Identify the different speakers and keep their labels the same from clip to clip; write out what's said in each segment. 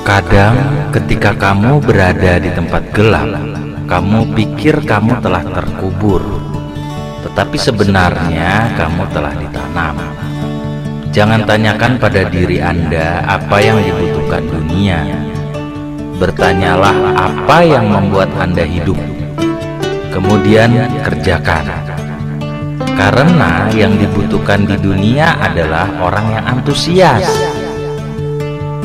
Speaker 1: Kadang ketika kamu berada di tempat gelap, kamu pikir kamu telah terkubur, tetapi sebenarnya kamu telah ditanam. Jangan tanyakan pada diri Anda apa yang dibutuhkan dunia. Bertanyalah apa yang membuat Anda hidup. Kemudian kerjakan. Karena yang dibutuhkan di dunia adalah orang yang antusias.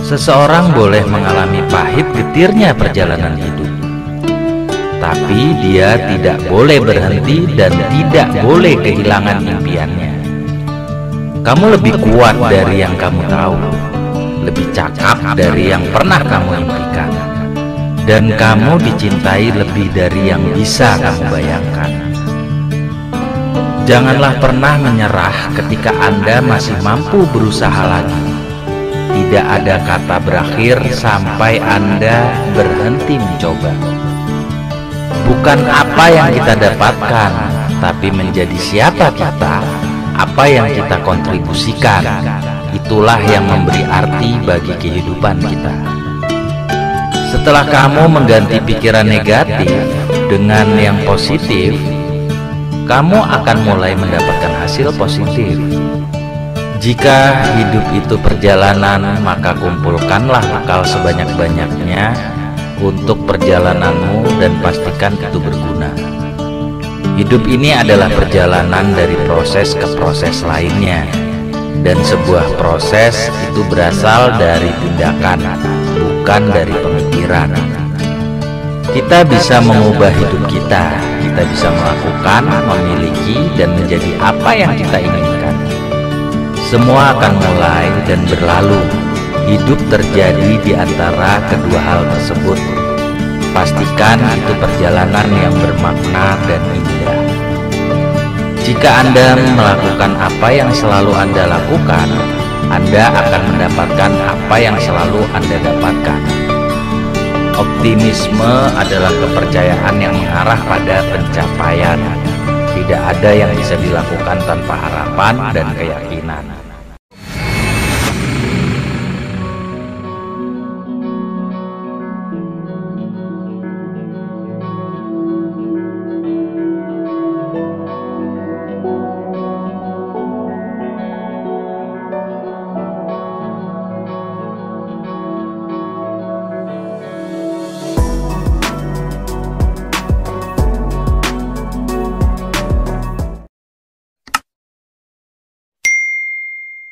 Speaker 1: Seseorang boleh mengalami pahit getirnya perjalanan hidup. Tapi dia tidak boleh berhenti dan tidak boleh kehilangan impiannya. Kamu lebih kuat dari yang kamu tahu, lebih cakap dari yang pernah kamu impikan, dan kamu dicintai lebih dari yang bisa kamu bayangkan. Janganlah pernah menyerah ketika Anda masih mampu berusaha lagi. Tidak ada kata berakhir sampai Anda berhenti mencoba. Bukan apa yang kita dapatkan, tapi menjadi siapa kita, apa yang kita kontribusikan. Itulah yang memberi arti bagi kehidupan kita. Setelah kamu mengganti pikiran negatif dengan yang positif, kamu akan mulai mendapatkan hasil positif. Jika hidup itu perjalanan, maka kumpulkanlah bekal sebanyak-banyaknya untuk perjalananmu dan pastikan itu berguna. Hidup ini adalah perjalanan dari proses ke proses lainnya, dan sebuah proses itu berasal dari tindakan, bukan dari pemikiran. Kita bisa mengubah hidup kita, kita bisa melakukan, memiliki, dan menjadi apa yang kita inginkan. Semua akan mulai dan berlalu. Hidup terjadi di antara kedua hal tersebut. Pastikan itu perjalanan yang bermakna dan indah. Jika Anda melakukan apa yang selalu Anda lakukan, Anda akan mendapatkan apa yang selalu Anda dapatkan. Optimisme adalah kepercayaan yang mengarah pada pencapaian. Tidak ada yang bisa dilakukan tanpa harapan dan keyakinan.